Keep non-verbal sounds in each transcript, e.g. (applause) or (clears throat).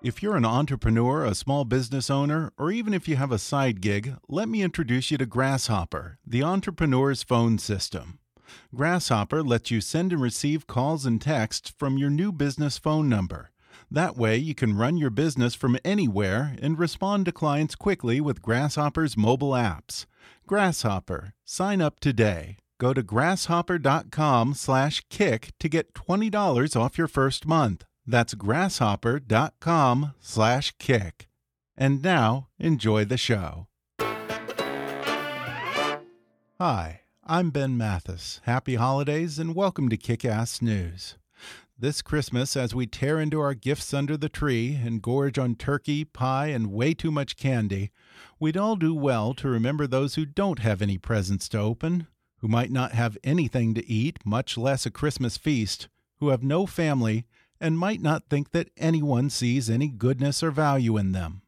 If you're an entrepreneur, a small business owner, or even if you have a side gig, let me introduce you to Grasshopper, the entrepreneur's phone system. Grasshopper lets you send and receive calls and texts from your new business phone number. That way, you can run your business from anywhere and respond to clients quickly with Grasshopper's mobile apps. Grasshopper, sign up today. Go to grasshopper.com/kick to get $20 off your first month. That's grasshopper.com slash kick. And now, enjoy the show. Hi, I'm Ben Mathis. Happy holidays and welcome to Kick Ass News. This Christmas, as we tear into our gifts under the tree and gorge on turkey, pie, and way too much candy, we'd all do well to remember those who don't have any presents to open, who might not have anything to eat, much less a Christmas feast, who have no family, and might not think that anyone sees any goodness or value in them.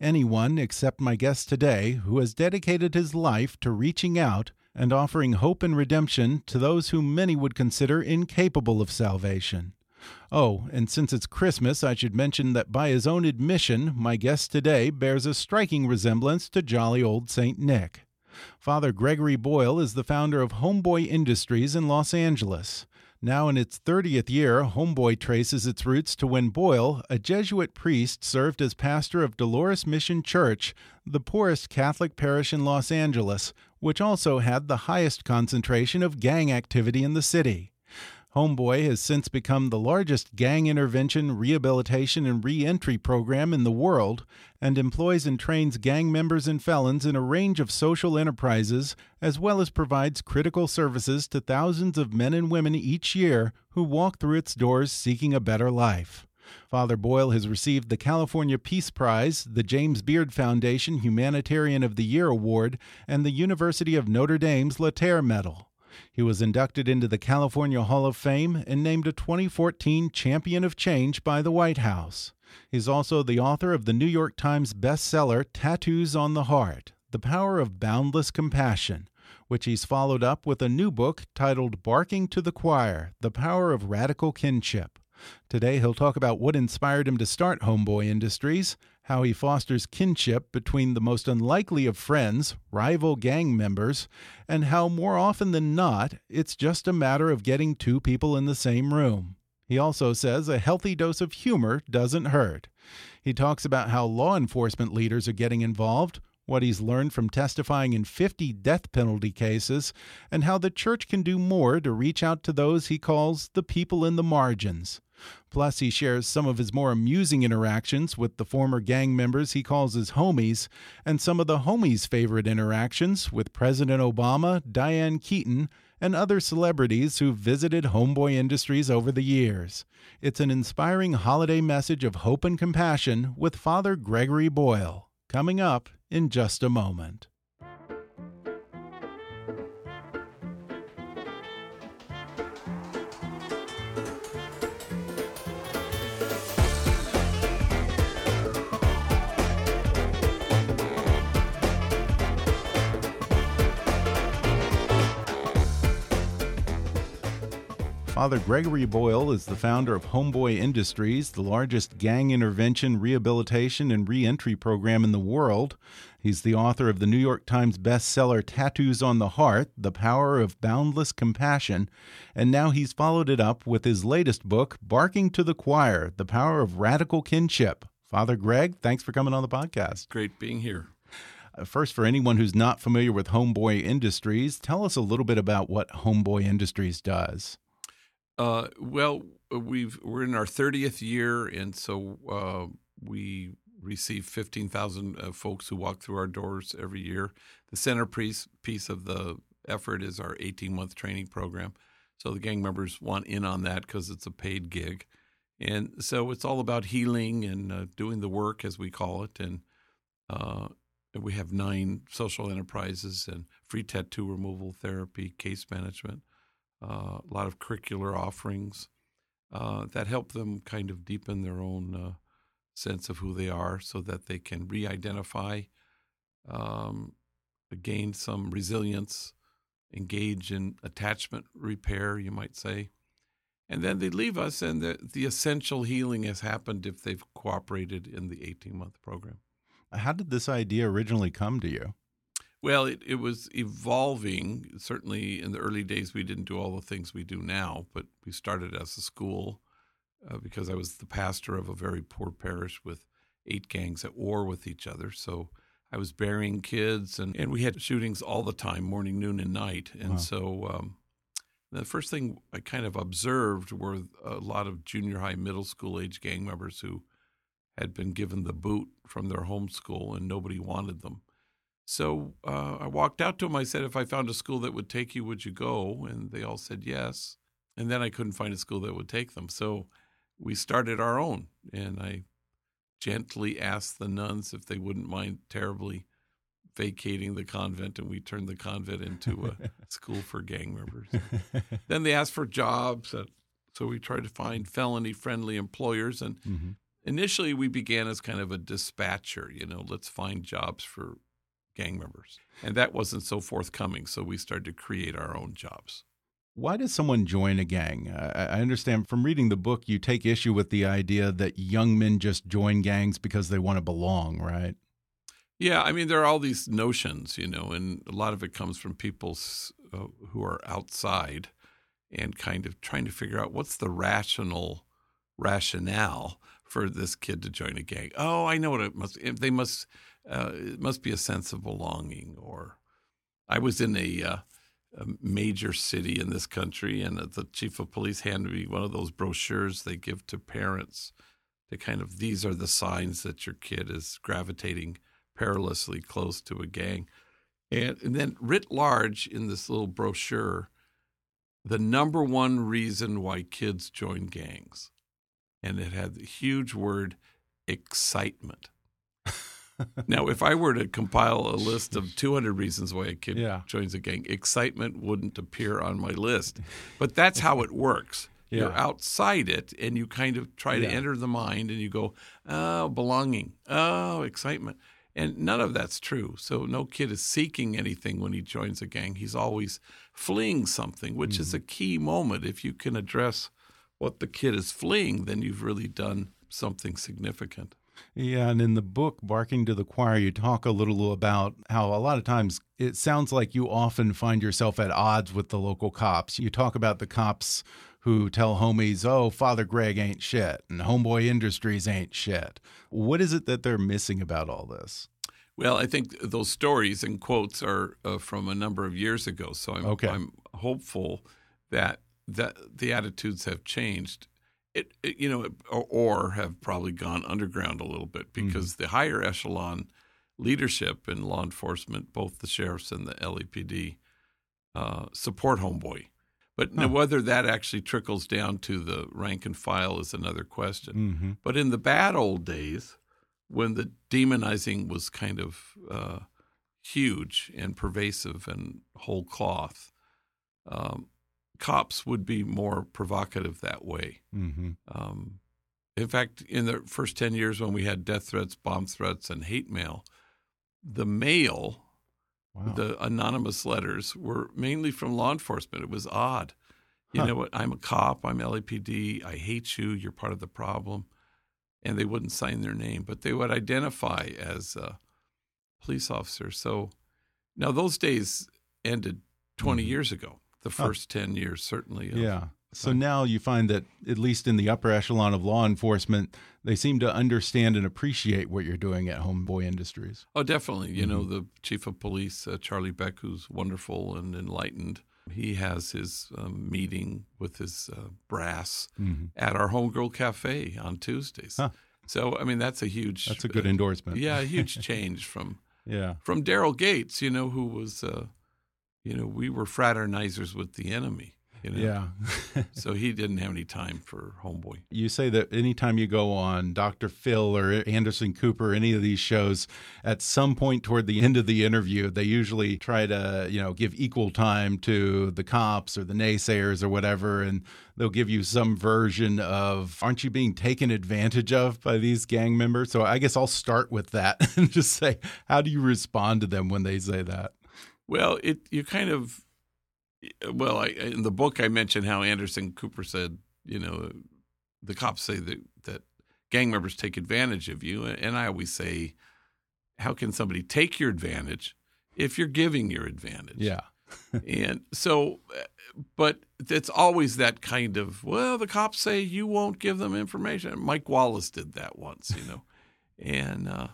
Anyone except my guest today who has dedicated his life to reaching out and offering hope and redemption to those whom many would consider incapable of salvation. Oh, and since it's Christmas, I should mention that by his own admission, my guest today bears a striking resemblance to jolly old St. Nick. Father Gregory Boyle is the founder of Homeboy Industries in Los Angeles. Now in its 30th year, Homeboy traces its roots to when Boyle, a Jesuit priest, served as pastor of Dolores Mission Church, the poorest Catholic parish in Los Angeles, which also had the highest concentration of gang activity in the city. Homeboy has since become the largest gang intervention, rehabilitation, and reentry program in the world and employs and trains gang members and felons in a range of social enterprises, as well as provides critical services to thousands of men and women each year who walk through its doors seeking a better life. Father Boyle has received the California Peace Prize, the James Beard Foundation Humanitarian of the Year Award, and the University of Notre Dame's Laetare Medal. He was inducted into the California Hall of Fame and named a 2014 Champion of Change by the White House. He's also the author of the New York Times bestseller Tattoos on the Heart The Power of Boundless Compassion, which he's followed up with a new book titled Barking to the Choir The Power of Radical Kinship. Today, he'll talk about what inspired him to start Homeboy Industries, how he fosters kinship between the most unlikely of friends, rival gang members, and how more often than not, it's just a matter of getting two people in the same room. He also says a healthy dose of humor doesn't hurt. He talks about how law enforcement leaders are getting involved, what he's learned from testifying in 50 death penalty cases, and how the church can do more to reach out to those he calls the people in the margins. Plus, he shares some of his more amusing interactions with the former gang members he calls his homies, and some of the homies' favorite interactions with President Obama, Diane Keaton, and other celebrities who've visited Homeboy Industries over the years. It's an inspiring holiday message of hope and compassion with Father Gregory Boyle, coming up in just a moment. Father Gregory Boyle is the founder of Homeboy Industries, the largest gang intervention, rehabilitation, and reentry program in the world. He's the author of the New York Times bestseller Tattoos on the Heart The Power of Boundless Compassion. And now he's followed it up with his latest book, Barking to the Choir The Power of Radical Kinship. Father Greg, thanks for coming on the podcast. Great being here. Uh, first, for anyone who's not familiar with Homeboy Industries, tell us a little bit about what Homeboy Industries does. Uh, well, we've we're in our 30th year, and so uh, we receive 15,000 uh, folks who walk through our doors every year. The centerpiece piece of the effort is our 18 month training program. So the gang members want in on that because it's a paid gig. And so it's all about healing and uh, doing the work, as we call it. And uh, we have nine social enterprises and free tattoo removal therapy, case management, uh, a lot of curricular offerings uh, that help them kind of deepen their own uh, sense of who they are so that they can re identify, um, gain some resilience, engage in attachment repair, you might say. And then they leave us, and the, the essential healing has happened if they've cooperated in the 18 month program. How did this idea originally come to you? Well, it, it was evolving. Certainly in the early days, we didn't do all the things we do now, but we started as a school uh, because I was the pastor of a very poor parish with eight gangs at war with each other. So I was burying kids, and, and we had shootings all the time, morning, noon, and night. And wow. so um, the first thing I kind of observed were a lot of junior high, middle school age gang members who had been given the boot from their home school and nobody wanted them. So uh, I walked out to them. I said, if I found a school that would take you, would you go? And they all said yes. And then I couldn't find a school that would take them. So we started our own. And I gently asked the nuns if they wouldn't mind terribly vacating the convent. And we turned the convent into a (laughs) school for gang members. then they asked for jobs. So we tried to find felony friendly employers. And mm-hmm initially we began as kind of a dispatcher, you know, let's find jobs for gang members. And that wasn't so forthcoming, so we started to create our own jobs. Why does someone join a gang? I understand from reading the book, you take issue with the idea that young men just join gangs because they want to belong, right? Yeah, I mean, there are all these notions, you know, and a lot of it comes from people uh, who are outside and kind of trying to figure out what's the rational rationale for this kid to join a gang. Oh, I know what it must. They must. Uh, it must be a sense of belonging. Or I was in a, uh, a major city in this country, and the chief of police handed me one of those brochures they give to parents. To kind of these are the signs that your kid is gravitating perilously close to a gang. And, and then writ large in this little brochure, the number one reason why kids join gangs and it had the huge word excitement. (laughs) now, if I were to compile a list of 200 reasons why a kid yeah. joins a gang, excitement wouldn't appear on my list. But that's how it works. (laughs) Yeah. You're outside it and you kind of try yeah. to enter the mind and you go, oh, belonging, oh, excitement. And none of that's true. So no kid is seeking anything when he joins a gang. He's always fleeing something, which mm-hmm. is a key moment. If you can address what the kid is fleeing, then you've really done something significant. Yeah, and in the book, Barking to the Choir, you talk a little about how a lot of times it sounds like you often find yourself at odds with the local cops. You talk about the cops who tell homies, oh, Father Greg ain't shit, and Homeboy Industries ain't shit. What is it that they're missing about all this? Well, I think those stories and quotes are uh, from a number of years ago. So I'm, okay. I'm hopeful that that the attitudes have changed. It, it you know, or, or, have probably gone underground a little bit mm-hmm. because mm-hmm. the higher echelon leadership in law enforcement, both the sheriffs and the LAPD, uh, support Homeboy. But huh. whether that actually trickles down to the rank and file is another question. Mm-hmm. But in the bad old days, when the demonizing was kind of uh, huge and pervasive and whole cloth, um, cops would be more provocative that way. Mm-hmm. Um, in fact, in the first 10 years when we had death threats, bomb threats, and hate mail, the mail, wow. the anonymous letters, were mainly from law enforcement. It was odd. You huh. know what? I'm a cop. I'm LAPD. I hate you. You're part of the problem. And they wouldn't sign their name, but they would identify as uh, police officer. So now those days ended 20 Mm-hmm. years ago. The first 10 years, certainly. Yeah. So now you find that, at least in the upper echelon of law enforcement, they seem to understand and appreciate what you're doing at Homeboy Industries. Oh, definitely. You know, Mm-hmm. the chief of police, uh, Charlie Beck, who's wonderful and enlightened. He has his um, meeting with his uh, brass at our Homegirl Cafe on Tuesdays. Huh. So, I mean, that's a huge. That's a good uh, endorsement. Yeah, a huge (laughs) change from Yeah. from Daryl Gates. You know, who was, uh, you know, we were fraternizers with the enemy. You know, Yeah. (laughs) so he didn't have any time for Homeboy. you say that anytime you go on Dr. Phil or Anderson Cooper, any of these shows, at some point toward the end of the interview, they usually try to, you know, give equal time to the cops or the naysayers or whatever, and they'll give you some version of, aren't you being taken advantage of by these gang members? So I guess I'll start with that (laughs) and just say, how do you respond to them when they say that? Well, it you kind of well, I, in the book I mentioned how Anderson Cooper said, you know, the cops say that that gang members take advantage of you, and I always say, how can somebody take your advantage if you're giving your advantage? Yeah. (laughs) and so, but it's always that kind of well, the cops say you won't give them information. Mike Wallace did that once, you know, and. uh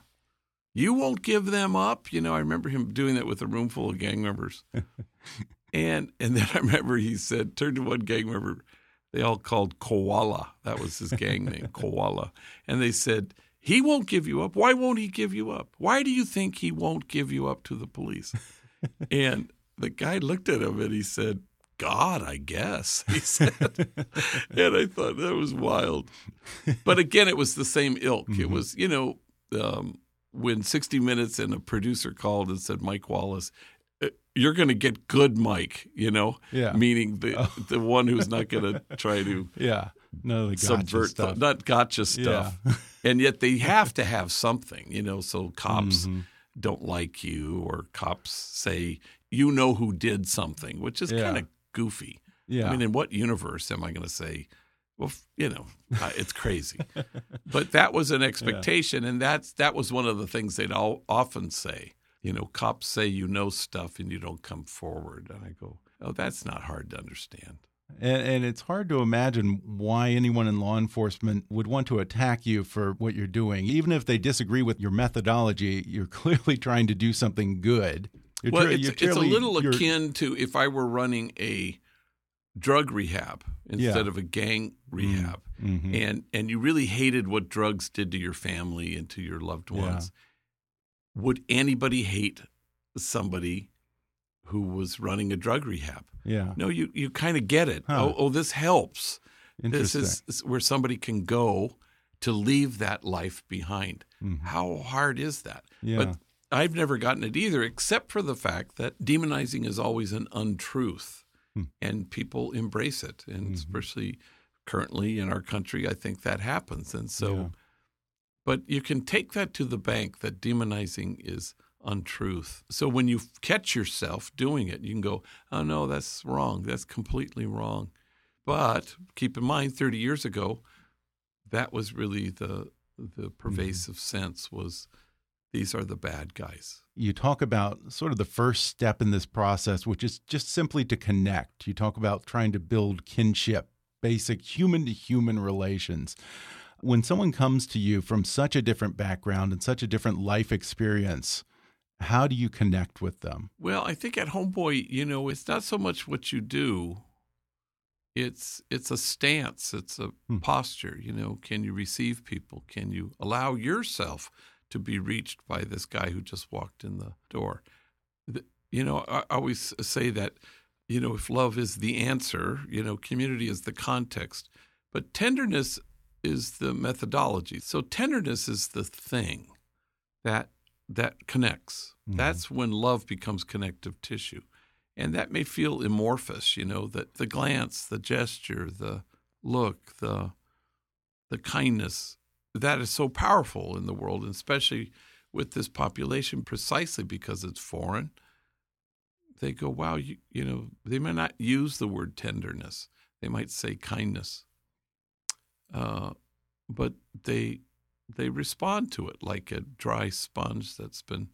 you won't give them up. You know, I remember him doing that with a room full of gang members. (laughs) and and then I remember he said, turned to one gang member, they all called Koala. That was his gang (laughs) name, Koala. And they said, he won't give you up. Why won't he give you up? Why do you think he won't give you up to the police? (laughs) and the guy looked at him and he said, God, I guess, he said. and I thought that was wild. But again, it was the same ilk. It was, you know, um, when 60 Minutes and a producer called and said, Mike Wallace, uh, you're going to get good Mike, you know, Yeah. meaning the (laughs) the one who's not going to try to (laughs) Yeah. No, the gotcha subvert, stuff. not gotcha stuff. (laughs) and yet they have to have something, you know. So cops Mm-hmm. don't like you, or cops say you know who did something, which is Yeah. kind of goofy. Yeah. I mean, in what universe am I going to say? Well, you know, it's crazy. (laughs) but that was an expectation, and that's that was one of the things they'd all often say. You know, cops say you know stuff and you don't come forward, and I go, "Oh, that's not hard to understand." And, and it's hard to imagine why anyone in law enforcement would want to attack you for what you're doing. Even if they disagree with your methodology, you're (laughs) clearly trying to do something good. You're well, it's, you're it's a little akin to if I were running a drug rehab instead Yeah. Mm-hmm. of a gang rehab, and and you really hated what drugs did to your family and to your loved Yeah. ones. Would anybody hate somebody who was running a drug rehab? Yeah. No, you you kind of get it. Huh. Oh, oh, this helps. This is is where somebody can go to leave that life behind. How hard is that? Mm-hmm. Yeah. But I've never gotten it either, except for the fact that demonizing is always an untruth, Hmm. and people embrace it, and Mm-hmm. especially currently in our country, I think that happens. And so, Yeah. but you can take that to the bank that demonizing is untruth. So when you catch yourself doing it, you can go, "Oh no, that's wrong. That's completely wrong." But keep in mind, 30 years ago, that was really the the pervasive sense was these are the bad guys. You talk about sort of the first step in this process, which is just simply to connect. You talk about trying to build kinship, basic human to human relations. When someone comes to you from such a different background and such a different life experience, how do you connect with them? Well, I think at Homeboy, you know, it's not so much what you do. It's it's a stance, it's a Hmm. posture, you know, can you receive people? Can you allow yourself to be reached by this guy who just walked in the door? You know, I always say that, you know, if love is the answer, you know, community is the context, but tenderness is the methodology. So tenderness is the thing that that connects. Mm-hmm. That's when love becomes connective tissue. And that may feel amorphous, you know, that the glance, the gesture, the look, the the kindness, that is so powerful in the world, and especially with this population precisely because it's foreign. They go, wow, you, you know, they may not use the word tenderness. They might say kindness. Uh, but they they respond to it like a dry sponge that's been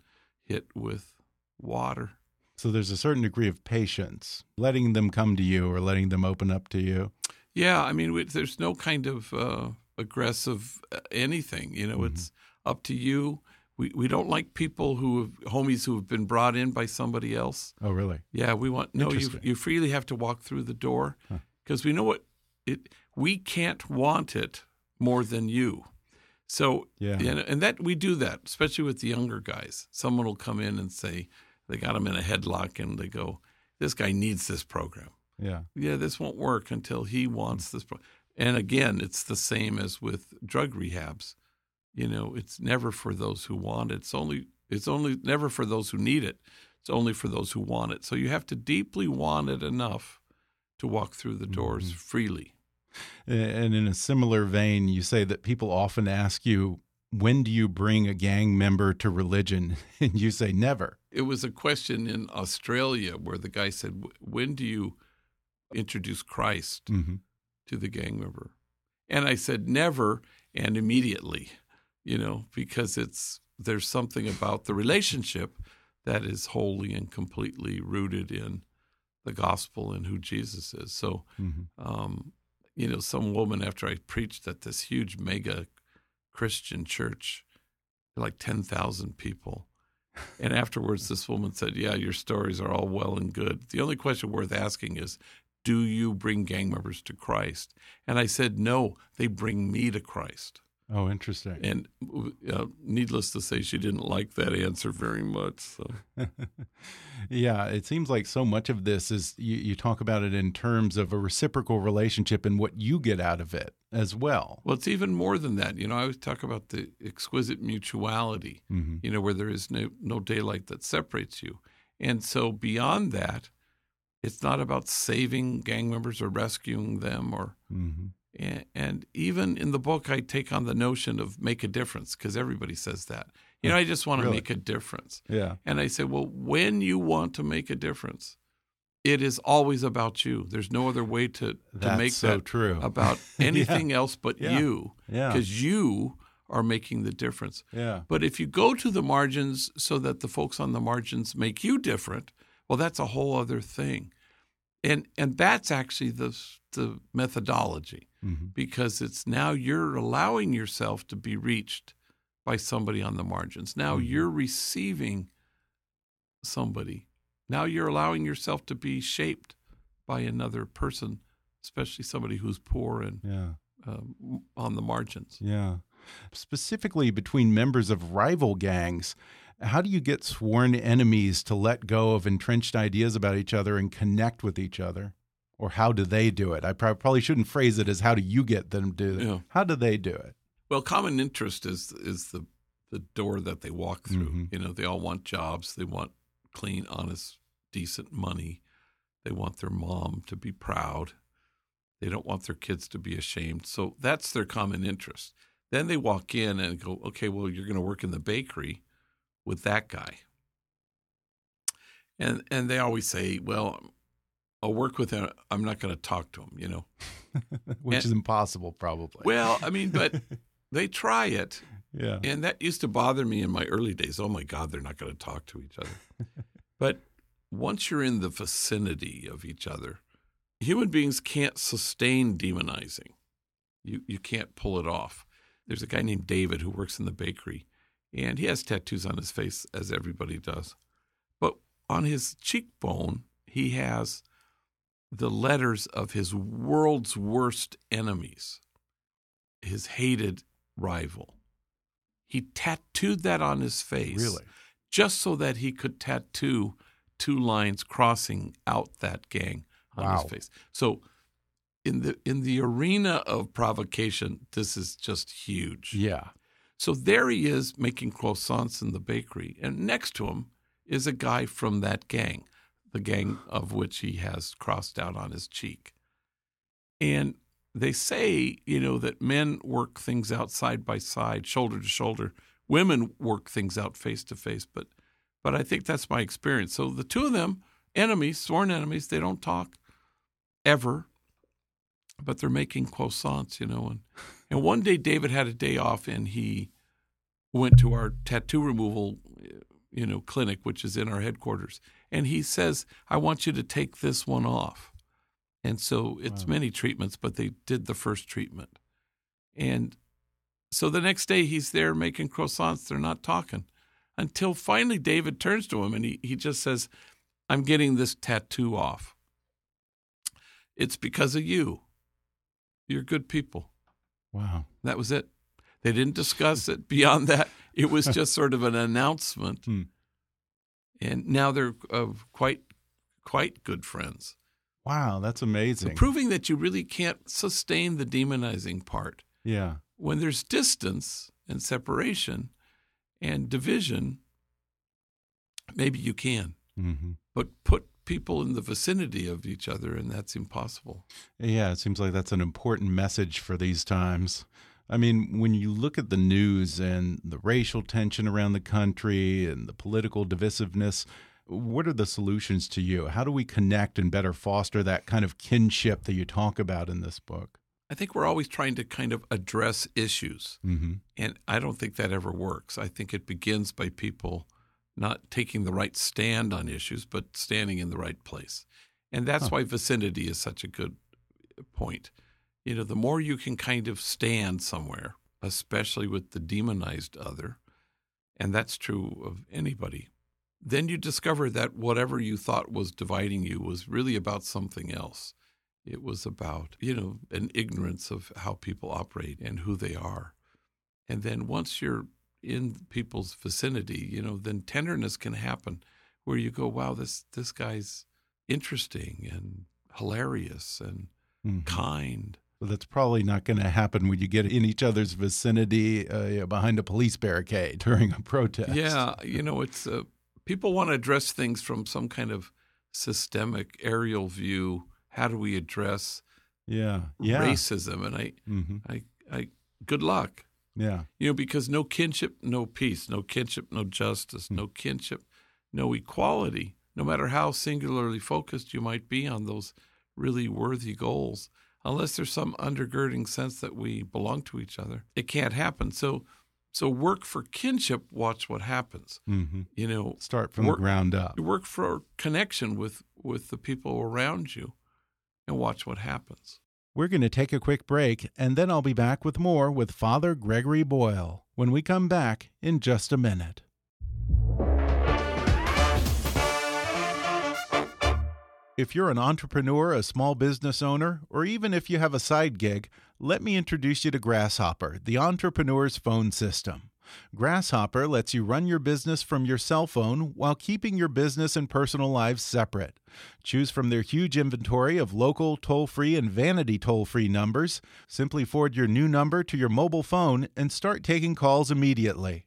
hit with water. So there's a certain degree of patience, letting them come to you or letting them open up to you. Yeah, I mean, there's no kind of uh, aggressive uh, anything. You know, mm -hmm. it's up to you. We we don't like people who have homies who have been brought in by somebody else. Oh, really? Yeah, we want no. You you freely have to walk through the door because huh. we know what it. We can't want it more than you. So yeah, and, and that we do that, especially with the younger guys. Someone will come in and say they got him in a headlock, and they go, "This guy needs this program." Yeah, yeah, this won't work until he wants this. Pro-. And again, it's the same as with drug rehabs. You know, it's never for those who want it. It's only it's only never for those who need it. It's only for those who want it. So you have to deeply want it enough to walk through the doors mm-hmm. freely. And in a similar vein, you say that people often ask you, when do you bring a gang member to religion? (laughs) And you say never. It was a question in Australia where the guy said, when do you introduce Christ mm -hmm. To the gang member? And I said, never and immediately, you know, because it's there's something about the relationship that is wholly and completely rooted in the gospel and who Jesus is. So, mm -hmm. um, you know, some woman after I preached at this huge mega Christian church, like 10,000 people. And afterwards, this woman said, Yeah, your stories are all well and good. The only question worth asking is, Do you bring gang members to Christ? And I said, No, they bring me to Christ. Oh, interesting. And uh, needless to say, she didn't like that answer very much. So, (laughs) yeah, it seems like so much of this is you, you, talk about it in terms of a reciprocal relationship and what you get out of it as well. Well, it's even more than that. You know, I always talk about the exquisite mutuality. Mm -hmm. You know, where there is no no daylight that separates you, and so beyond that, it's not about saving gang members or rescuing them or. Mm -hmm and even in the book, I take on the notion of make a difference because everybody says that. You know, I just want to really? make a difference. Yeah. And I say, well, when you want to make a difference, it is always about you. There's no other way to, to That's make so that true. (laughs) about anything yeah. else but yeah. you. Yeah. Because you are making the difference. Yeah. But if you go to the margins so that the folks on the margins make you different, well, that's a whole other thing. And and that's actually the the methodology mm-hmm. because it's now you're allowing yourself to be reached by somebody on the margins. Now mm-hmm. you're receiving somebody. Now you're allowing yourself to be shaped by another person, especially somebody who's poor and yeah. um, on the margins. Yeah. Specifically between members of rival gangs, how do you get sworn enemies to let go of entrenched ideas about each other and connect with each other? or how do they do it? I probably shouldn't phrase it as how do you get them to do it. Yeah. How do they do it? Well, common interest is is the the door that they walk through. Mm -hmm. You know, they all want jobs. They want clean, honest, decent money. They want their mom to be proud. They don't want their kids to be ashamed. So that's their common interest. Then they walk in and go, okay, well, you're going to work in the bakery with that guy. And and they always say, well, I'll work with him. I'm not going to talk to him, you know. (laughs) Which and, is impossible, probably. Well, I mean, but (laughs) they try it. Yeah. And that used to bother me in my early days. Oh my God, they're not going to talk to each other. (laughs) but once you're in the vicinity of each other, human beings can't sustain demonizing. You you can't pull it off. There's a guy named David who works in the bakery, and he has tattoos on his face, as everybody does. But on his cheekbone, he has the letters of his world's worst enemies, his hated rival. He tattooed that on his face. Really? Just so that he could tattoo two lines crossing out that gang on wow. his face. So in the in the arena of provocation, this is just huge. Yeah. So there he is making croissants in the bakery, and next to him is a guy from that gang the gang of which he has crossed out on his cheek. And they say, you know, that men work things out side by side, shoulder to shoulder. Women work things out face to face, but but I think that's my experience. So the two of them, enemies, sworn enemies, they don't talk ever, but they're making croissants, you know. And and one day David had a day off and he went to our tattoo removal you know, clinic, which is in our headquarters. And he says, I want you to take this one off. And so it's wow. many treatments, but they did the first treatment. And so the next day he's there making croissants. They're not talking until finally David turns to him and he, he just says, I'm getting this tattoo off. It's because of you. You're good people. Wow. That was it. They didn't discuss it beyond that. It was (laughs) just sort of an announcement. Hmm. And now they're uh, quite quite good friends. Wow, that's amazing. So proving that you really can't sustain the demonizing part. Yeah. When there's distance and separation and division, maybe you can. Mm-hmm. But put people in the vicinity of each other, and that's impossible. Yeah, it seems like that's an important message for these times. I mean, when you look at the news and the racial tension around the country and the political divisiveness, what are the solutions to you? How do we connect and better foster that kind of kinship that you talk about in this book? I think we're always trying to kind of address issues. Mm -hmm. And I don't think that ever works. I think it begins by people not taking the right stand on issues, but standing in the right place. And that's huh. why vicinity is such a good point. You know, the more you can kind of stand somewhere, especially with the demonized other, and that's true of anybody, then you discover that whatever you thought was dividing you was really about something else. It was about, you know, an ignorance of how people operate and who they are. And then once you're in people's vicinity, you know, then tenderness can happen where you go, wow, this this guy's interesting and hilarious and mm-hmm. kind. Well, that's probably not going to happen when you get in each other's vicinity uh, behind a police barricade (laughs) during a protest. Yeah, you know, it's uh, people want to address things from some kind of systemic aerial view how do we address yeah, yeah. racism? And I, mm-hmm. I, I, good luck. Yeah, you know, because no kinship, no peace, no kinship, no justice, mm-hmm. no kinship, no equality. No matter how singularly focused you might be on those really worthy goals, unless there's some undergirding sense that we belong to each other, it can't happen. So so work for kinship. Watch what happens. Mm-hmm. You know, start from work, the ground up. Work for connection with with the people around you, and watch what happens. We're going to take a quick break, and then I'll be back with more with Father Gregory Boyle when we come back in just a minute. If you're an entrepreneur, a small business owner, or even if you have a side gig, let me introduce you to Grasshopper, the entrepreneur's phone system. Grasshopper lets you run your business from your cell phone while keeping your business and personal lives separate. Choose from their huge inventory of local, toll free, and vanity toll free numbers. Simply forward your new number to your mobile phone and start taking calls immediately.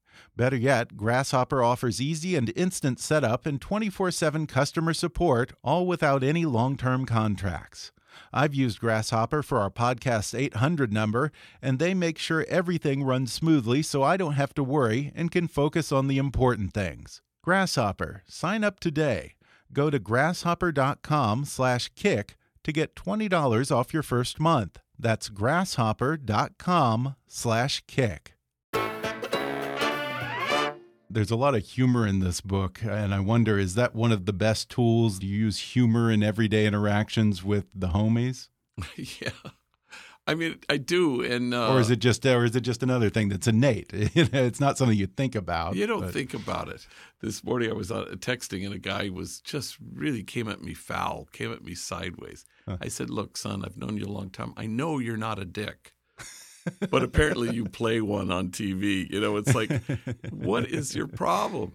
Better yet, Grasshopper offers easy and instant setup and 24 7 customer support, all without any long term contracts. I've used Grasshopper for our podcast's 800 number, and they make sure everything runs smoothly so I don't have to worry and can focus on the important things. Grasshopper, sign up today. Go to grasshopper.com/kick to get $20 off your first month. That's grasshopper.com/kick there's a lot of humor in this book, and I wonder is that one of the best tools? Do you use humor in everyday interactions with the homies? (laughs) yeah. I mean, I do, and uh, or is it just, or is it just another thing that's innate? (laughs) it's not something you think about. You don't but. think about it. This morning, I was uh, texting, and a guy was just really came at me foul, came at me sideways. Huh. I said, "Look, son, I've known you a long time. I know you're not a dick but apparently you play one on TV. You know, it's like, what is your problem?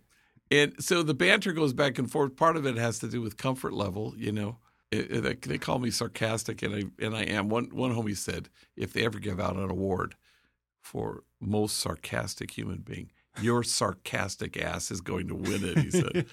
And so the banter goes back and forth. Part of it has to do with comfort level. You know, it, it, they call me sarcastic, and I and I am. One one homie said if they ever give out an award for most sarcastic human being, your sarcastic ass is going to win it. He said,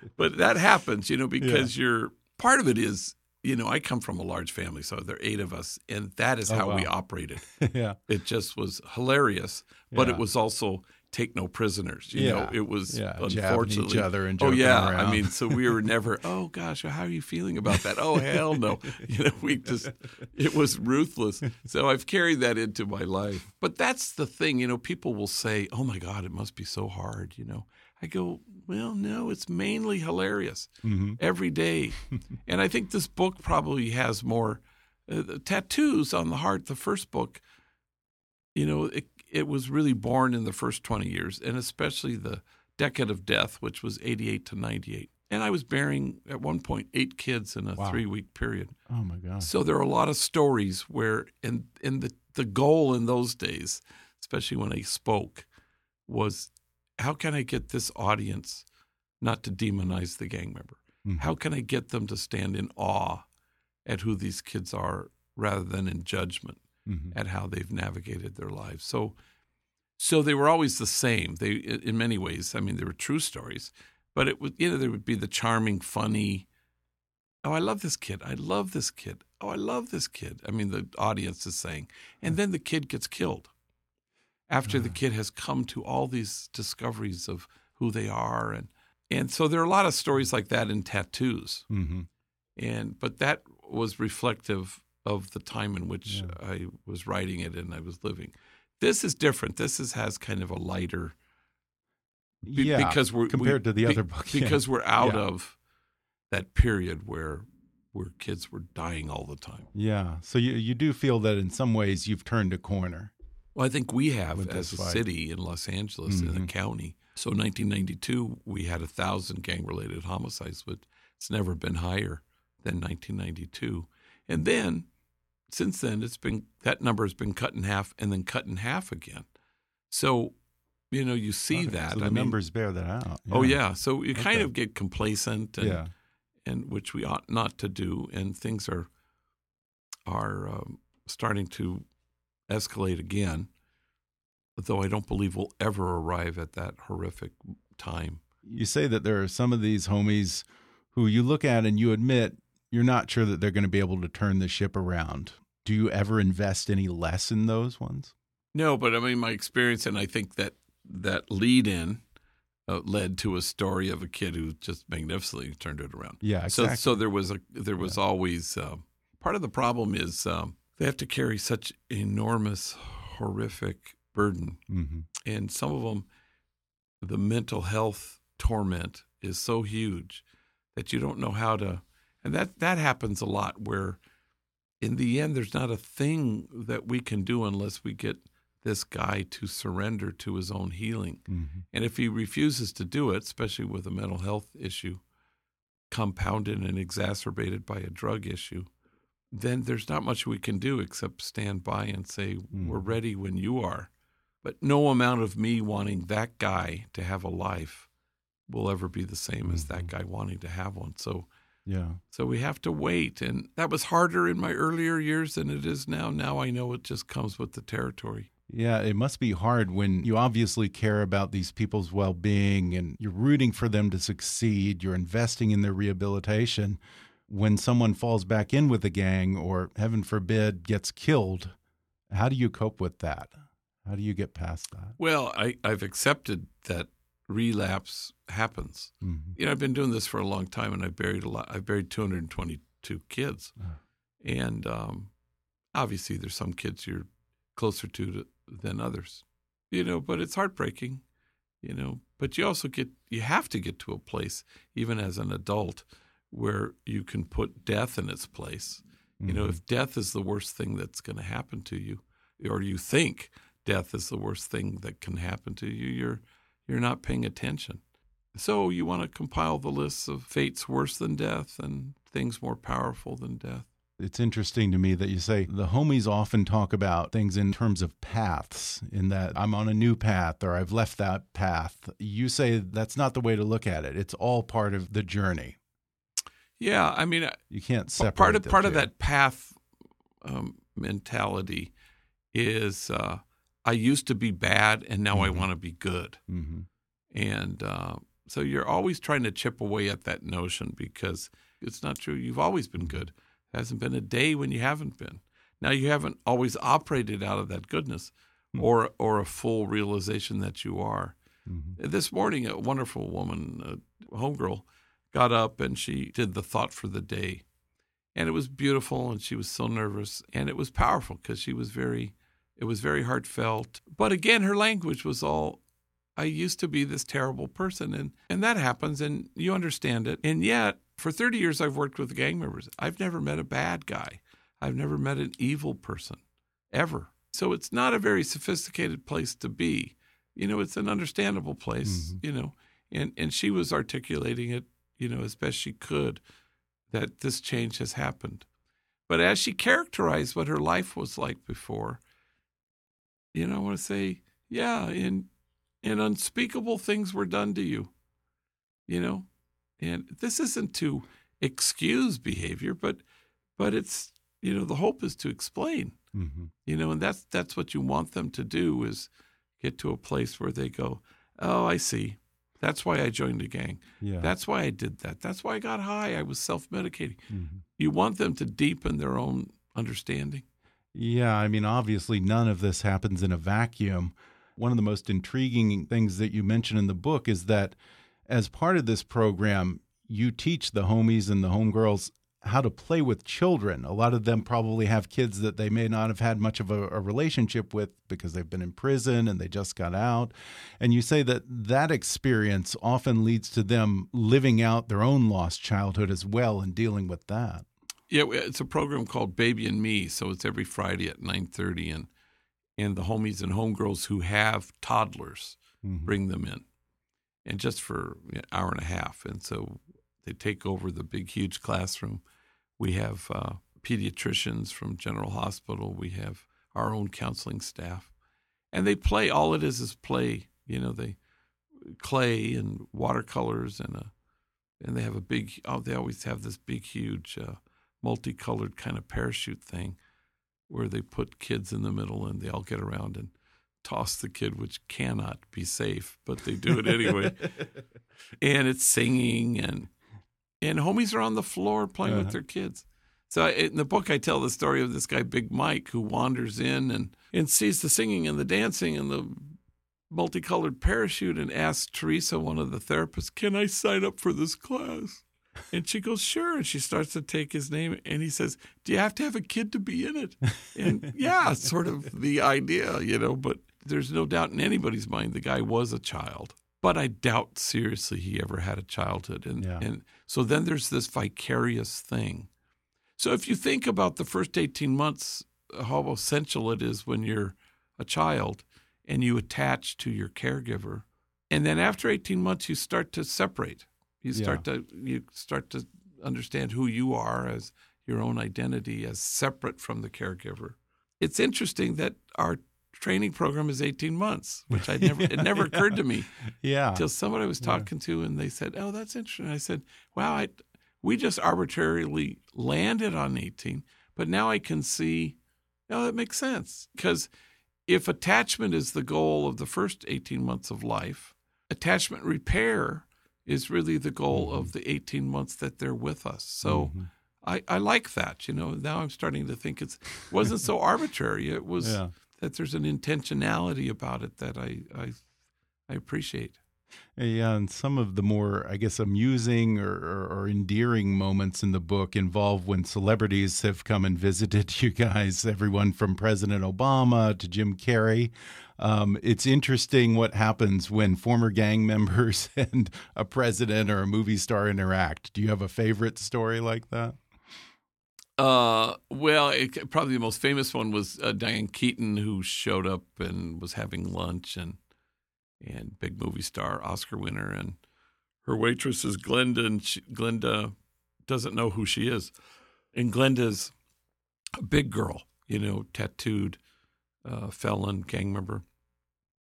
(laughs) but that happens, you know, because yeah. you're part of it is you know, I come from a large family, so there are eight of us, and that is Oh, how we operated. (laughs) yeah. It just was hilarious, but Yeah. it was also take no prisoners. You know, Yeah. it was Yeah, jabbing each unfortunately other and oh yeah, I mean, so we were (laughs) never. Oh gosh, how are you feeling about that? Oh hell no, (laughs) you know, we just it was ruthless. So I've carried that into my life. But that's the thing, you know. People will say, "Oh my God, it must be so hard," you know. I go, well, no, it's mainly hilarious hmm every day. (laughs) and I think this book probably has more uh, tattoos on the heart. The first book, you know, it, it was really born in the first 20 years, and especially the decade of death, which was 88 to 98. And I was burying at one point eight kids in a Wow. three week period. Oh my God. So there are a lot of stories where, and and the the goal in those days, especially when I spoke, was how can I get this audience not to demonize the gang member? Mhm. How can I get them to stand in awe at who these kids are, rather than in judgment Mhm. at how they've navigated their lives? So, so they were always the same. They, in many ways, I mean, they were true stories, but it would, you know, there would be the charming, funny. Oh, I love this kid. I love this kid. Oh, I love this kid. I mean, the audience is saying, and then the kid gets killed after the kid has come to all these discoveries of who they are, and and so there are a lot of stories like that in tattoos, Mhm. and but that was reflective of the time in which Yeah. I was writing it and I was living. This is different. This is has kind of a lighter be- yeah. because we're compared we- to the be- other book. yeah. because we're out Yeah. of that period where where kids were dying all the time. Yeah. So you you do feel that in some ways you've turned a corner. Well, I think we have as a fight. city in Los Angeles a Mhm. county. So 1992 we had a thousand gang related homicides, but it's never been higher than 1992. And then since then it's been that number has been cut in half and then cut in half again. So you know you see Okay, that. So the I mean, numbers bear that out. Oh yeah, so you kind of get complacent and Yeah. and which we ought not to do, and things are are um, starting to escalate again. Though I don't believe we'll ever arrive at that horrific time. You say that there are some of these homies who you look at and you admit you're not sure that they're going to be able to turn the ship around. Do you ever invest any less in those ones? No, but I mean my experience, and I think that that lead in uh, led to a story of a kid who just magnificently turned it around. Yeah, exactly. So, so there was a there was always um, part of the problem is um, they have to carry such enormous, horrific burden, hmm and some of them, the mental health torment is so huge that you don't know how to, and that that happens a lot. Where, in the end, there's not a thing that we can do unless we get this guy to surrender to his own healing. hmm And if he refuses to do it, especially with a mental health issue compounded and exacerbated by a drug issue, then there's not much we can do except stand by and say, We're Mhm. ready when you are. But no amount of me wanting that guy to have a life will ever be the same as that Mhm. guy wanting to have one. So Yeah. so we have to wait. And that was harder in my earlier years than it is now. Now I know it just comes with the territory. Yeah, it must be hard when you obviously care about these people's well being and you're rooting for them to succeed, you're investing in their rehabilitation. When someone falls back in with a gang or, heaven forbid, gets killed, how do you cope with that? How do you get past that? Well, I, I've accepted that relapse happens. Mhm. You know, I've been doing this for a long time, and I've buried a lot. I've buried 222 kids, Ah. and um, obviously, there's some kids you're closer to, to than others. You know, but it's heartbreaking. You know, but you also get you have to get to a place, even as an adult, where you can put death in its place. You know, if mm-hmm. death is the worst thing that's going to happen to you, or you think death is the worst thing that can happen to you, you're you're not paying attention. So you want to compile the lists of fates worse than death and things more powerful than death. It's interesting to me that you say the homies often talk about things in terms of paths, in that I'm on a new path or I've left that path. You say that's not the way to look at it. It's all part of the journey. Yeah, I mean, You can't separate part of part of that path um, mentality is uh, I used to be bad and now I Mhm. want to be good. Mm-hmm. And uh, so you're always trying to chip away at that notion because it's not true. You've always been good. There hasn't been a day when you haven't been. Now you haven't always operated out of that goodness Hmm. or or a full realization that you are. Mm-hmm. This morning, a wonderful woman, a homegirl, got up and she did the thought for the day. And it was beautiful and she was so nervous and it was powerful because she was very it was very heartfelt. But again, her language was all I used to be this terrible person and and that happens and you understand it. And yet, for 30 years I've worked with gang members. I've never met a bad guy. I've never met an evil person ever. So it's not a very sophisticated place to be. You know, it's an understandable place, Mhm. you know. And and she was articulating it, you know, as best she could that this change has happened. But as she characterized what her life was like before, you know, I want to say, yeah, and and unspeakable things were done to you. You know? And this isn't to excuse behavior, but but it's you know, the hope is to explain. Mm-hmm. You know, and that's that's what you want them to do is get to a place where they go, "Oh, I see. That's why I joined a gang. Yeah. That's why I did that. That's why I got high. I was self-medicating." mm-hmm. You want them to deepen their own understanding. Yeah, I mean, obviously, none of this happens in a vacuum. One of the most intriguing things that you mention in the book is that as part of this program, you teach the homies and the homegirls how to play with children. A lot of them probably have kids that they may not have had much of a, a relationship with because they've been in prison and they just got out. And you say that that experience often leads to them living out their own lost childhood as well and dealing with that. Yeah, it's a program called Baby and Me, so it's every Friday at 9:30 and and the homies and homegirls who have toddlers Mhm. bring them in. And just for an hour and a half. And so they take over the big huge classroom. We have uh, pediatricians from General Hospital, we have our own counseling staff. And they play all it is is play, you know, they clay and watercolors and a and they have a big oh they always have this big huge uh, multicolored kind of parachute thing where they put kids in the middle and they all get around and toss the kid which cannot be safe but they do it anyway (laughs) and it's singing and and homies are on the floor playing Uh-huh. with their kids so I, in the book i tell the story of this guy big mike who wanders in and and sees the singing and the dancing and the multicolored parachute and asks Teresa, one of the therapists, Can I sign up for this class? And she goes, Sure. And she starts to take his name and he says, Do you have to have a kid to be in it? And (laughs) yeah, sort of the idea, you know, but there's no doubt in anybody's mind the guy was a child. But I doubt seriously he ever had a childhood. And, Yeah. and so then there's this vicarious thing. So if you think about the first 18 months, how essential it is when you're a child and you attach to your caregiver. And then after 18 months you start to separate. You start to you start to understand who you are as your own identity as separate from the caregiver. It's interesting that our training program is 18 months, which I (laughs) never it never occurred to me Yeah. Till somebody I was talking to and they said, "Oh, that's interesting." I said, "Wow, I, we just arbitrarily landed on 18, but now I can see, no, that makes sense because if attachment is the goal of the first 18 months of life, attachment repair is really the goal of the 18 months that they're with us. So Mhm. I, I like that. You know, now I'm starting to think it's wasn't so arbitrary. It was Yeah. That there's an intentionality about it that I I, I appreciate. Yeah, and some of the more, I guess, amusing or, or, or endearing moments in the book involve when celebrities have come and visited (laughs) you guys. Everyone from President Obama to Jim Carrey. Um, it's interesting what happens when former gang (laughs) members and a president or a movie star interact. Do you have a favorite story like that? Uh, well, it, probably the most famous one was uh, Diane Keaton, who showed up and was having lunch, and and big movie star, Oscar winner, and her waitress is Glenda, and she, Glenda doesn't know who she is, and Glenda's a big girl, you know, tattooed, uh, felon, gang member,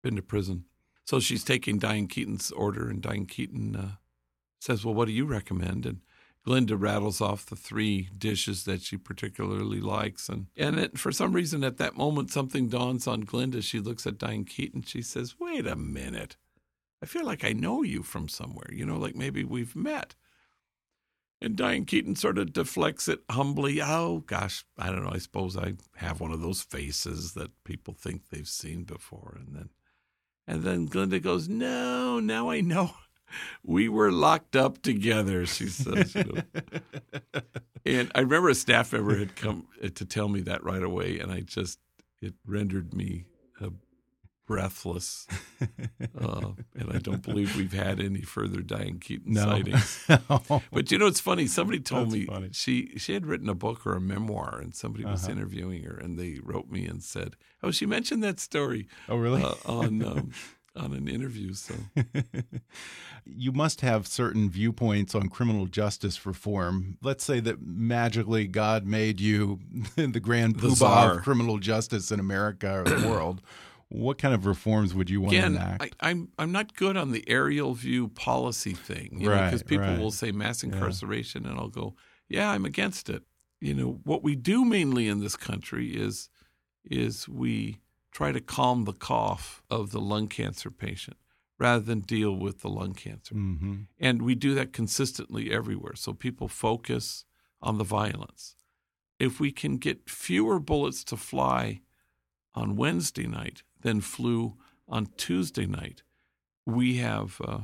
been to prison, so she's taking Diane Keaton's order, and Diane Keaton uh, says, "Well, what do you recommend?" and Glenda rattles off the three dishes that she particularly likes, and and it, for some reason at that moment something dawns on Glenda. She looks at Diane Keaton. She says, "Wait a minute, I feel like I know you from somewhere. You know, like maybe we've met." And Diane Keaton sort of deflects it humbly. Oh, gosh, I don't know. I suppose I have one of those faces that people think they've seen before. And then, and then Glenda goes, No, now I know. We were locked up together, she says. You (laughs) know. and I remember a staff member had come to tell me that right away. And I just, it rendered me a breathless. Uh, and I don't believe we've had any further Diane Keaton No. sightings. (laughs) But you know, it's funny. Somebody told That's me funny. she she had written a book or a memoir, and somebody was Uh-huh. interviewing her, and they wrote me and said, "Oh, she mentioned that story oh, really? uh, on um, (laughs) on an interview." So (laughs) you must have certain viewpoints on criminal justice reform. Let's say that magically God made you (laughs) the grand poobah of criminal justice in America or the (clears throat) world. What kind of reforms would you want again, to enact? I, I'm I'm not good on the aerial view policy thing, you Right, because people right. will say mass incarceration, and I'll go, "Yeah, I'm against it." You know, what we do mainly in this country is is we try to calm the cough of the lung cancer patient rather than deal with the lung cancer. hmm And we do that consistently everywhere. So people focus on the violence. If we can get fewer bullets to fly on Wednesday night than flew on Tuesday night, we have uh,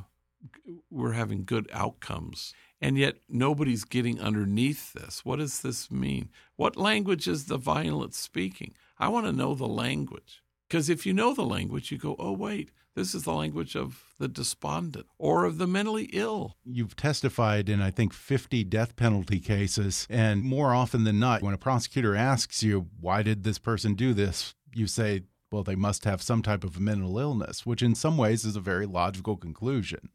we're having good outcomes. And yet nobody's getting underneath this. What does this mean? What language is the violence speaking? I want to know the language. Because if you know the language, you go, oh, wait, this is the language of the despondent or of the mentally ill. You've testified in, I think, 50 death penalty cases. And more often than not, when a prosecutor asks you, why did this person do this? You say, well, they must have some type of mental illness, which in some ways is a very logical conclusion.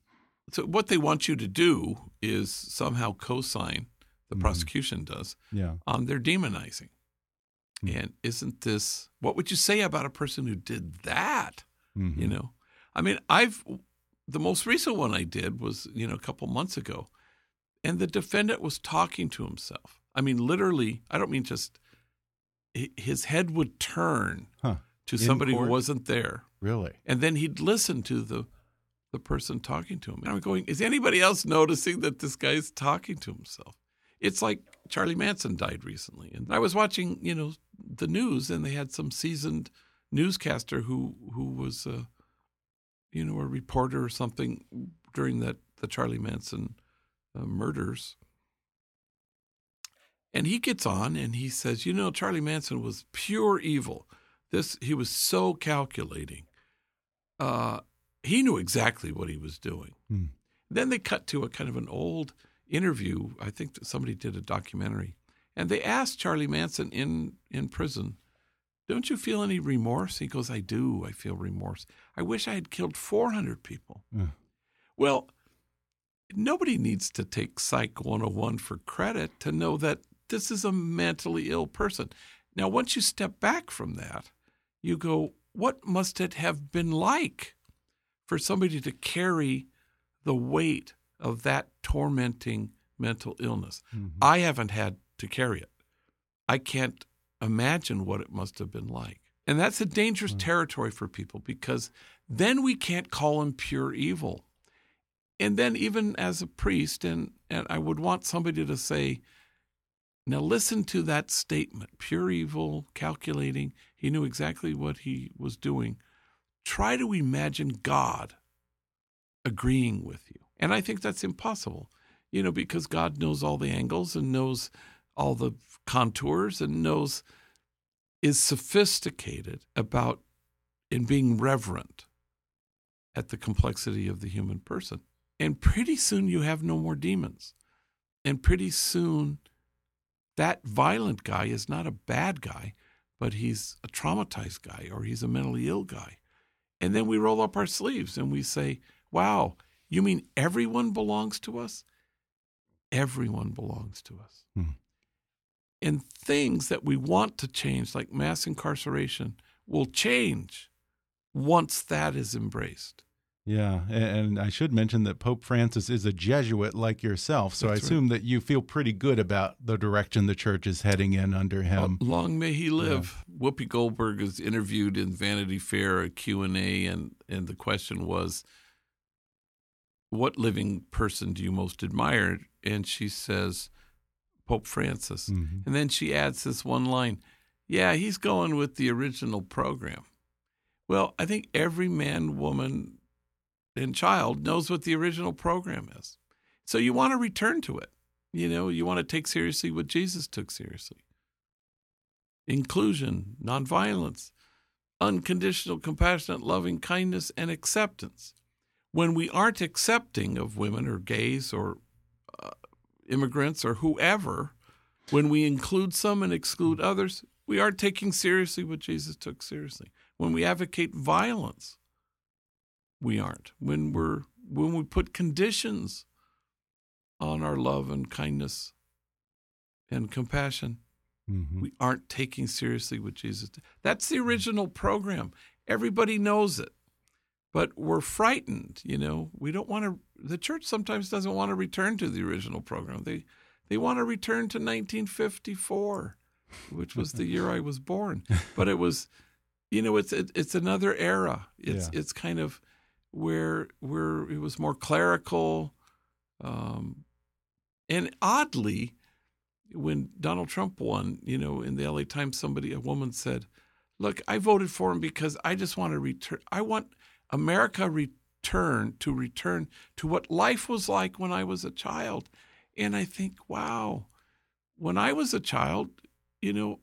So, what they want you to do is somehow co sign, the Mhm. prosecution does, Yeah. on their demonizing. Hmm. And isn't this, what would you say about a person who did that? Mhm. You know, I mean, I've, the most recent one I did was, you know, a couple months ago, and the defendant was talking to himself. I mean, literally, I don't mean just, his head would turn Huh. to In somebody who wasn't there. Really? And then he'd listen to the the person talking to him. And I'm going, is anybody else noticing that this guy's talking to himself? It's like Charlie Manson died recently. And I was watching, you know, the news and they had some seasoned newscaster who who was uh, you know, a reporter or something during that the Charlie Manson uh, murders. And he gets on and he says, "You know, Charlie Manson was pure evil. This he was so calculating. Uh, he knew exactly what he was doing." Hmm. Then they cut to a kind of an old interview. I think somebody did a documentary, and they asked Charlie Manson in in prison, "Don't you feel any remorse?" He goes, "I do. I feel remorse. I wish I had killed 400 people." Ugh. Well, nobody needs to take Psych 101 for credit to know that this is a mentally ill person. Now, once you step back from that, you go, what must it have been like for somebody to carry the weight of that tormenting mental illness? Mhm. I haven't had to carry it. I can't imagine what it must have been like. And that's a dangerous territory for people because then we can't call him pure evil. And then even as a priest, and, and I would want somebody to say, now listen to that statement, pure evil, calculating. He knew exactly what he was doing. Try to imagine God agreeing with you. And I think that's impossible, you know, because God knows all the angles and knows all the contours and knows, is sophisticated about in being reverent at the complexity of the human person. And pretty soon you have no more demons. And pretty soon that violent guy is not a bad guy, but he's a traumatized guy or he's a mentally ill guy. And then we roll up our sleeves and we say, wow, you mean everyone belongs to us? Everyone belongs to us. Hmm. And things that we want to change, like mass incarceration, will change once that is embraced. Yeah, and I should mention that Pope Francis is a Jesuit like yourself, so That's I assume that you feel pretty good about the direction the church is heading in under him. long may he live. Yeah. Whoopi Goldberg is interviewed in Vanity Fair, a Q&A, and, and the question was, what living person do you most admire? And she says, Pope Francis. Mm -hmm. And then she adds this one line, yeah, he's going with the original program. Well, I think every man, woman, and child knows what the original program is. So you want to return to it. You know, you want to take seriously what Jesus took seriously inclusion, nonviolence, unconditional, compassionate, loving kindness, and acceptance. When we aren't accepting of women or gays or uh, immigrants or whoever, when we include some and exclude others, we aren't taking seriously what Jesus took seriously. When we advocate violence, we aren't. When we're when we put conditions on our love and kindness and compassion, mm-hmm. we aren't taking seriously what Jesus did. That's the original program. Everybody knows it. But we're frightened, you know. We don't want to the church sometimes doesn't want to return to the original program. They they want to return to 1954, which was the year I was born. (laughs) But it was you know, it's it, it's another era. It's yeah. it's kind of where where it was more clerical, um, and oddly, when Donald Trump won, you know, in the L.A. Times, somebody, a woman said, "Look, I voted for him because I just want to return. I want America return to return to what life was like when I was a child." And I think, wow, when I was a child, you know,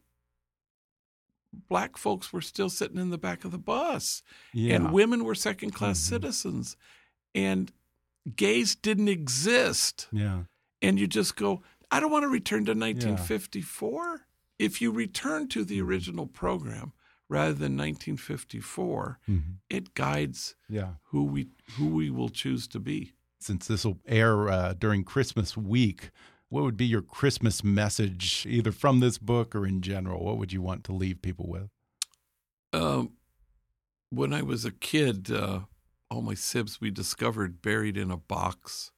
black folks were still sitting in the back of the bus, yeah. and women were second class mm-hmm. citizens, and gays didn't exist. Yeah. And you just go, I don't want to return to 1954. Yeah. If you return to the mm-hmm. original program rather than 1954, mm-hmm. it guides yeah. who we who we will choose to be. Since this will air uh, during Christmas week, what would be your Christmas message, either from this book or in general? What would you want to leave people with? Um, when I was a kid, uh, all my sibs we discovered buried in a box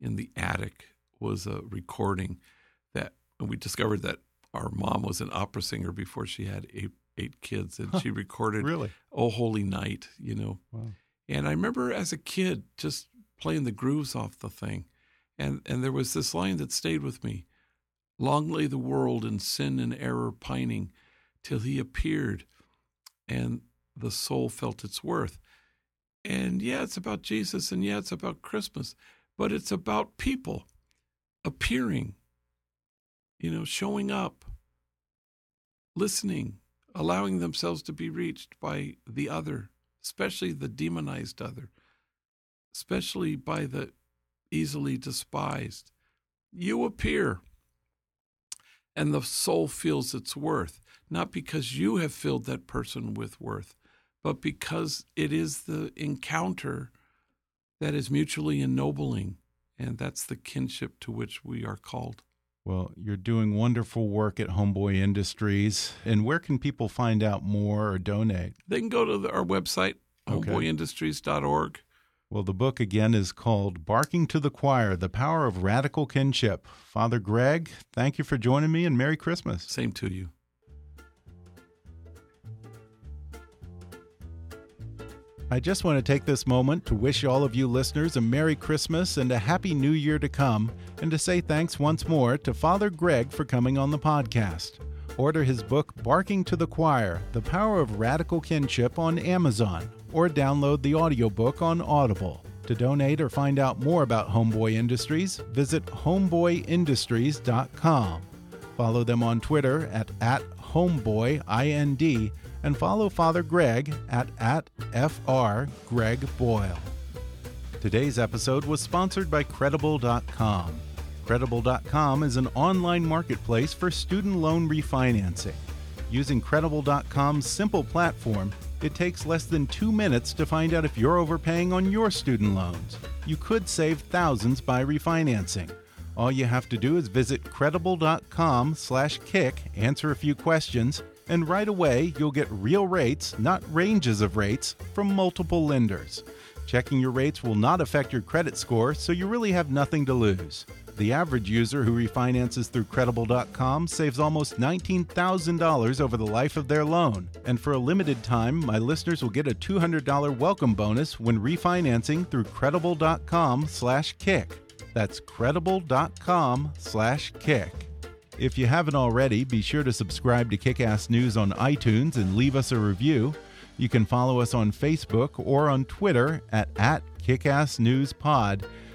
in the attic was a recording that we discovered that our mom was an opera singer before she had eight eight kids, and huh, she recorded really "Oh Holy Night," you know. Wow. And I remember as a kid just playing the grooves off the thing and, and there was this line that stayed with me Long lay the world in sin and error pining till he appeared and the soul felt its worth. And yeah, it's about Jesus and yeah, it's about Christmas, but it's about people appearing, you know, showing up, listening, allowing themselves to be reached by the other, especially the demonized other, especially by the easily despised. You appear, and the soul feels its worth, not because you have filled that person with worth, but because it is the encounter that is mutually ennobling, and that's the kinship to which we are called. Well, you're doing wonderful work at Homeboy Industries. And where can people find out more or donate? They can go to the, our website, okay. homeboyindustries.org. Well, the book again is called Barking to the Choir The Power of Radical Kinship. Father Greg, thank you for joining me and Merry Christmas. Same to you. I just want to take this moment to wish all of you listeners a Merry Christmas and a Happy New Year to come, and to say thanks once more to Father Greg for coming on the podcast. Order his book, Barking to the Choir The Power of Radical Kinship, on Amazon or download the audiobook on Audible. To donate or find out more about Homeboy Industries, visit homeboyindustries.com. Follow them on Twitter at, at homeboyind and follow Father Greg at, at fr Greg Boyle. Today's episode was sponsored by Credible.com. Credible.com is an online marketplace for student loan refinancing. Using Credible.com's simple platform, it takes less than two minutes to find out if you're overpaying on your student loans. You could save thousands by refinancing. All you have to do is visit credible.com/kick, answer a few questions, and right away you'll get real rates, not ranges of rates, from multiple lenders. Checking your rates will not affect your credit score, so you really have nothing to lose. The average user who refinances through Credible.com saves almost $19,000 over the life of their loan. And for a limited time, my listeners will get a $200 welcome bonus when refinancing through Credible.com slash kick. That's Credible.com slash kick. If you haven't already, be sure to subscribe to Kickass News on iTunes and leave us a review. You can follow us on Facebook or on Twitter at, at KickassNewsPod.